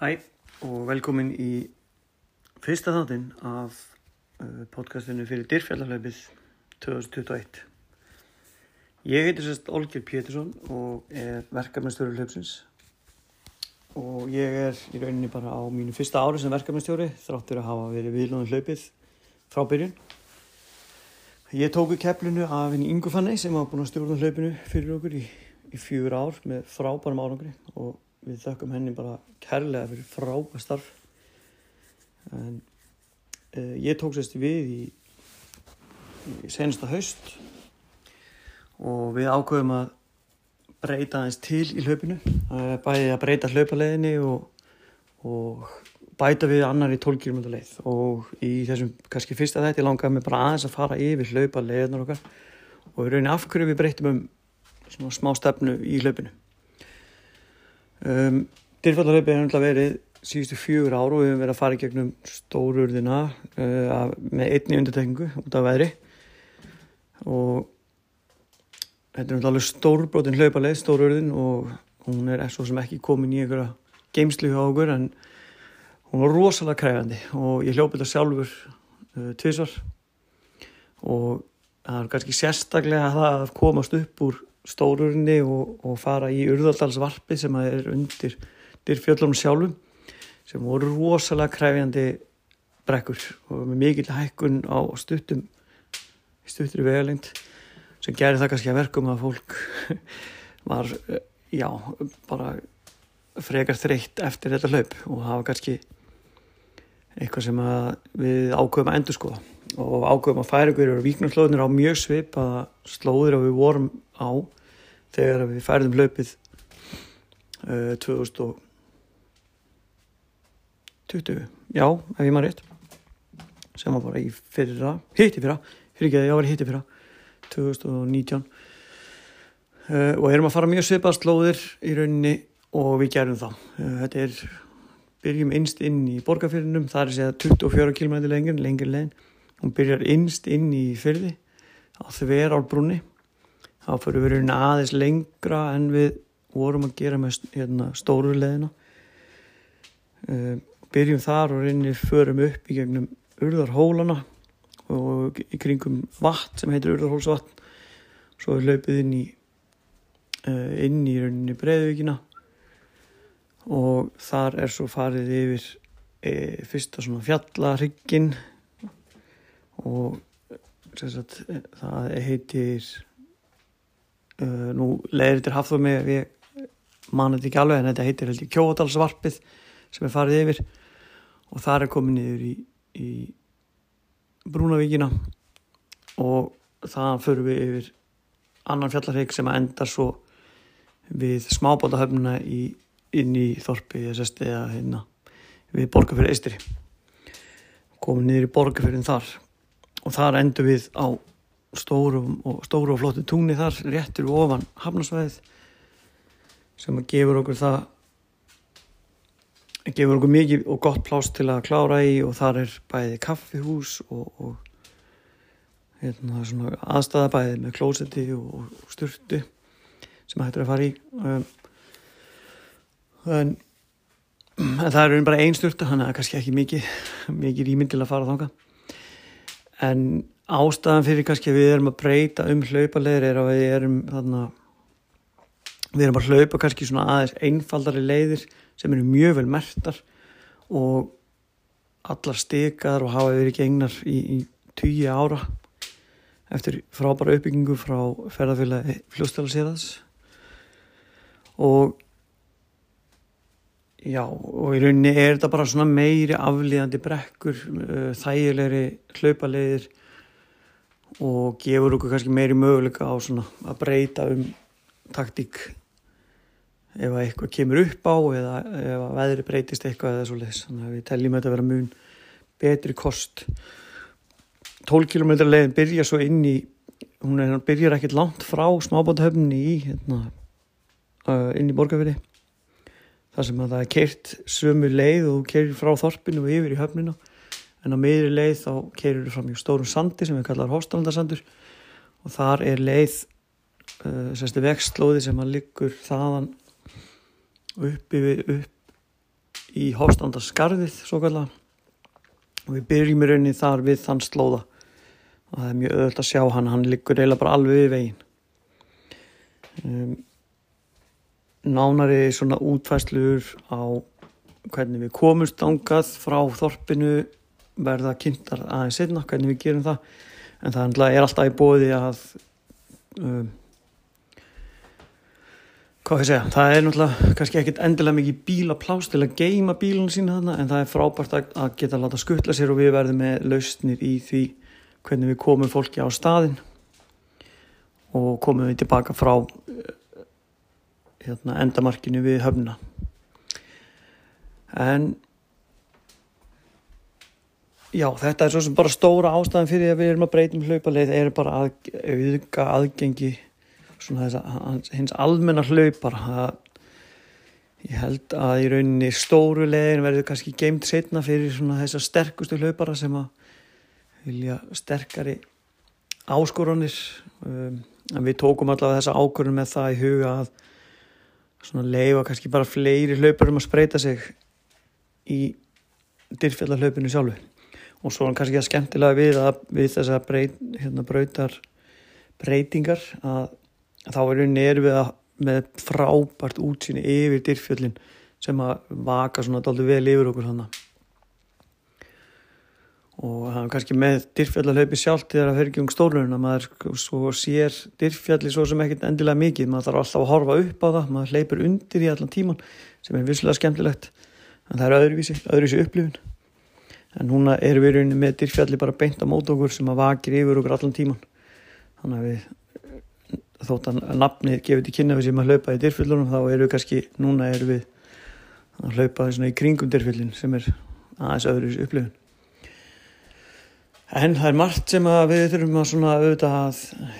Hæ og velkomin í fyrsta þáttinn af uh, podcastinu fyrir Dyrfjallarleipið 2021. Ég heiti sérst Olger Pétursson og er verkefnastjóri hlaupsins og ég er í rauninni bara á mínu fyrsta ári sem verkefnastjóri þráttur að hafa verið viðlóðin hlaupið frá byrjun. Ég tóku kepplinu af henni Ingu Fanni sem var búin að stjórna hlaupinu fyrir okkur í, í fjúur ár með frábærum árangri og við þökkum henni bara kærlega fyrir frábært starf. En uh, ég tók sérst við í, í sensta haust og við ákveðum að breyta aðeins til í hlaupinu. Uh, bæði að breyta hlaupaleginni og, og bæta við annar í 12 km leið. Og í þessum kannski fyrsta þetta ég langaði mig bara aðeins að fara yfir hlaupaleginar okkar. Og við raunin af hverju við breytum um smá stefnu í hlaupinu Um, Dyrfallarhaupi hefur náttúrulega verið síðustu fjögur ár og við hefum verið að fara í gegnum stórurðina uh, með einni undirtekningu út af veðri. Og þetta er náttúrulega stórbrotin hlaupaleið, stórurðin og hún er svo sem ekki komin í einhverja geimslu hjá okkur en hún var rosalega kræfandi og ég hljópi þetta sjálfur uh, tvísvar og það er kannski sérstaklega það að komast upp úr stórurni og, og fara í urðaldalsvarpi sem er undir dyrfjöllunum sjálfum sem voru rosalega kræfjandi brekkur og með mikill hækkun á stuttum stuttri vegalengt sem gerir það kannski að verkum að fólk var já, bara frekar þreytt eftir þetta hlaup og var kannski eitthvað sem við ákveðum að endur skoða og ákveðum að færa ykkur og víknarslóðinir á mjög svip að slóðir að við vorum á þegar við færðum hlaupið uh, 2020 já, ef ég maður rétt. Sem var bara í fyrra hitti fyrra, fyrir ekki að ég var hitti fyrra 2019 uh, og erum að fara mjög svipað slóðir í rauninni og við gerum það. Uh, þetta er byrjum innst inn í borgarfyrðinum það er að segja 24 km lengir lengir legin hún byrjar innst inn í fyrði á þver álbrunni þá fyrir við raunin aðeins lengra en við vorum að gera með hérna, stóru leðina byrjum þar og rauninni förum upp í gegnum urðarhólana og í kringum vatn sem heitir urðarhólsvatn. Svo er hlaupið inn í inn í rauninni breyðvíkina og þar er svo farið yfir e, fyrsta svona fjallarhyggin og sagt, það heitir uh, nú leiðir þetta hafðu mig við mann þetta ekki alveg en þetta heitir held ég kjóðalsvarpið sem er farið yfir. Og þar er komið niður í, í Brúnavíkina. Og það fyrir við yfir annan fjallarhegg sem endar svo við smábótahöfnuna inn í Þorpi eða hérna við borgarfyrir Eistri komum niður í borgarfyrin þar og þar endur við á stóru og, stóru og flóttu túnni þar réttur ofan hafnarsvæðið sem að gefur okkur það gefur okkur mikið og gott plást til að klára í og þar er bæði kaffihús og, og hérna, aðstæða bæði með klósetti og, og sturtu sem hættur að fara í. Um, en, en það er bara einn sturta þannig að kannski ekki mikið mikið rýminn til að fara þánga en ástæðan fyrir kannski að við erum að breyta um hlaupaleðir er að við erum þarna við erum að hlaupa kannski svona aðeins einfaldari leiðir sem eru mjög vel mertar og allar stikar og hafa verið gengnar í, í tíu ára eftir frábæra uppbyggingu frá ferðarfélagi fljóstælaseraðs og já og í rauninni er þetta bara svona meiri aflíðandi brekkur uh, þægilegri hlaupaleiðir og gefur okkur kannski meiri möguleika á svona að breyta um taktík. Ef eitthvað kemur upp á eða ef að veðri breytist eitthvað eða svo leiðis þannig að við teljum þetta að vera mun betri kost. 12 km leiðin byrja svo inn í hún er, byrjar ekkert langt frá smábótahöfninni í hérna, uh, inn í borgarveri þar sem að það er keirt sömu leið og keirir frá þorpinu og yfir í höfnina. En á miðri leið þá keirir við fram í stórum sandi sem við kallar hóstalandarsandur og þar er leið uh, semstu vextlóði sem að liggur þaðan upp, yfir, upp í Hofstandaskarðið svo kalla og við byrjum í rauninni þar við þann slóða. Og það er mjög öðvöld að sjá hann hann liggur eiginlega bara alveg við veginn. Um, nánari svona útfæslur á hvernig við komumst ángað frá þorpinu verða kynntar aðeins setna hvernig við gerum það. En það er alltaf í bóði að um, hvað ég segja, það er náttúrulega kannski ekkit endilega mikið bílaplás til að geima bílunum sína þarna en það er frábært að geta láta skuttla sér og við verðum með lausnir í því hvernig við komum fólki á staðin og komum við tilbaka frá hérna, endamarkinu við höfna. En já þetta er svo sem bara stóra ástæðan fyrir að við erum að breytum hlaupaleið er bara að auðga aðgengi þess hins almenna hlaupar. Að ég held að í rauninni stóru leiðin verður kannski geimt setna fyrir þessar sterkustu hlaupara sem að vilja sterkari áskoranir. Um, við tókum allavega þessa ákvörðun með það í huga að svona leifa kannski bara fleiri hlauparum að spreita sig í dyrfjallarhlaupinu sjálfu. Og svo er kannski að skemmtilega við að við þess að breyt, hérna, breytar breytingar að, að þá er rauninni er við að með frábært útsýni yfir dyrfjallin sem að vaka svona daldur vel yfir okkur þannig og er kannski með dyrfjallarhlaupi sjálft þegar það fer ekki um stólurinn að maður svo sér dyrfjalli svo sem ekkert endilega mikið, maður þarf alltaf að horfa upp á það maður hleypur undir í allan tíman sem er visslega skemmtilegt. En það er öðruvísi, öðruvísi upplifun. En núna erum við rauninni með dyrfjalli bara beint á mót okkur sem að vakir yfir okkur allan tíman þannig að við þótt að nafnið gefur til kynna við sem að hlaupa í dyrfjallunum þá eru við kannski, núna eru við að hlaupa í kringum dyrfjallin sem er aðeins öðruvísi upplifun En það er margt sem við þurfum að, svona, að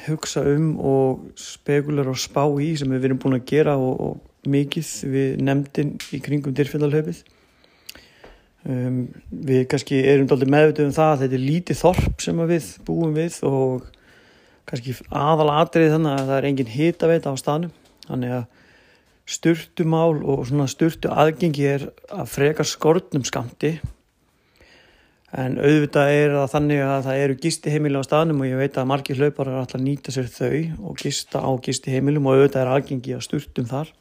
hugsa um og spekular og spá í sem við erum búin að gera og, og mikið við nefndin í kringum dyrfjallalöfið. Um, við kannski erum doldið meðvitið um það að þetta er lítið þorp sem við búum við og kannski aðal atrið þannig að það er engin hitaveit á stanum. Þannig að styrtumál og styrtu aðgengi er að freka skortnum skamti en auðvitað er það þannig að það eru gisti heimili á staðnum og ég veit að margir hlaupar er alltaf að nýta sér þau og gista á gisti heimilum og auðvitað er aðgengi að sturtum þar.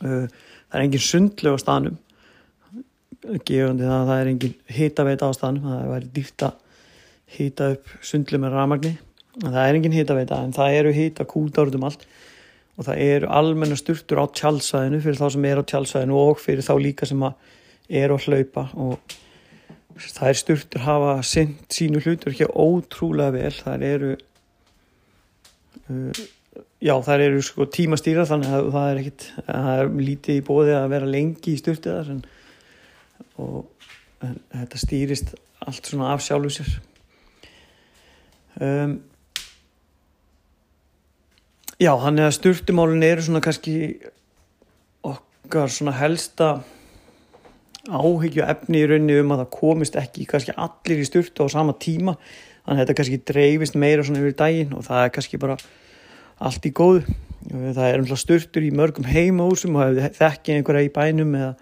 Það er engin sundleg á staðnum. Gefandi það að það er engin hitaveita á staðnum það væri dýft að hita upp sundlu með ramagni það er engin hitaveita en það eru hita kúldáruð um allt. Og það eru almenna sturtur á tjálsvæðinu fyrir þá sem er á tjálsvæðinu og fyrir þá líka sem er að hlaupa og það er styrtur hafa sendt sínu hlutur ekki ótrúlega vel. Það eru uh, já það eru sko tímastýra þannig að það er ekkit það er lítið í bóði að vera lengi í styrtið þar en, og en, þetta stýrist allt svona af sjálfu sér. Um, já þannig að styrtumálun eru svona kannski okkar svona helsta áhyggju efni í rauninni um að það komist ekki kannski allir í styrtu á sama tíma. Þannig að þetta kannski dreifist meira svona yfir daginn og það er kannski bara allt í góðu. Það er umhlað styrtur í mörgum heimaúsum og ef þið þekkið einhverja í bænum eða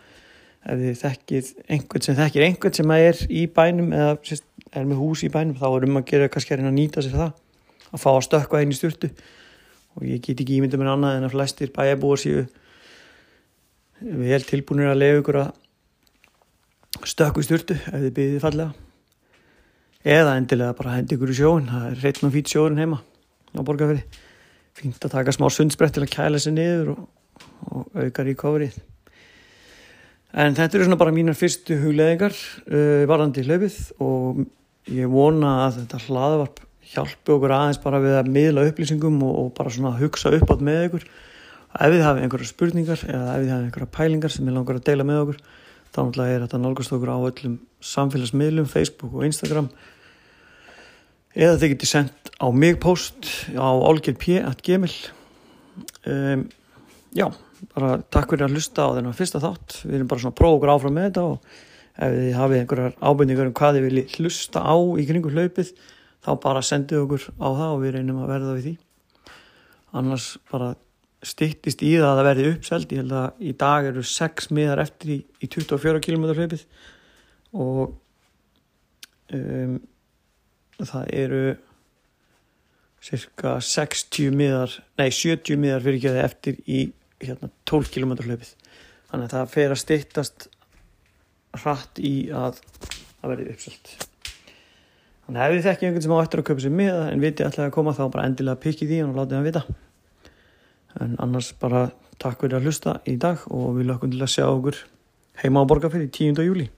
ef þið þekkið einhvern sem þekkir einhvern sem er í bænum eða er með hús í bænum þá er um að gera kannski að að nýta sér það að fá að stökka einn í styrtu og ég get ekki ímynda mér annað en að flestir bæjabúar séu vel tilbúinir að lefa ykkur að stökku styrtu ef þið byrðið fallega. Eða endilega bara hendi ykkur í sjóin það er reitn og fít sjórin heima á borgarferi fínt að taka smá sundsbrett til að kæla sér niður og, og auka ríkofrið en þetta eru svona bara mínar fyrstu hugleðingar uh, varðandi hlaupið og ég vona að þetta hlaðvarp hjálpi okkur aðeins bara við að miðla upplýsingum og, og bara svona hugsa upp átt með ykkur. Ef þið hafið einhverja spurningar eða ef þið hafið einhverja pælingar sem ég langar að deila með okkur þá náttúrulega er þetta nálgast okkur á öllum samfélagsmiðlum, Facebook og Instagram. Eða þið getur sendt á mig post á olgirp.gmail um, já, bara takk fyrir að hlusta á þennan fyrsta þátt. Við erum bara svona að prófa okkur áfram með þetta og ef þið hafið einhverjar ábyrningar um hvað þið viljið hlusta á í kringu hlaupið þá bara sendið okkur á það og við reynum að verða við því. Annars bara styttist í það að það verði uppselt. Ég held að í dag eru 6 miðar eftir í, í 24 km hlaupið. Og um, það eru cirka 60 miðar nei 70 miðar fyrir ekki að eftir í hérna, 12 km hlaupið. Þannig að það fer að styttast hratt í að það verði uppselt. Þannig að ef þið þekkið einhvern sem á eftir að köpa sér miða en viti alltaf að koma þá bara endilega pikið því og látið hann vita en annars bara takk fyrir að hlusta í dag og við lökum til að sjá okkur heima á Borgarfyrir 10. júli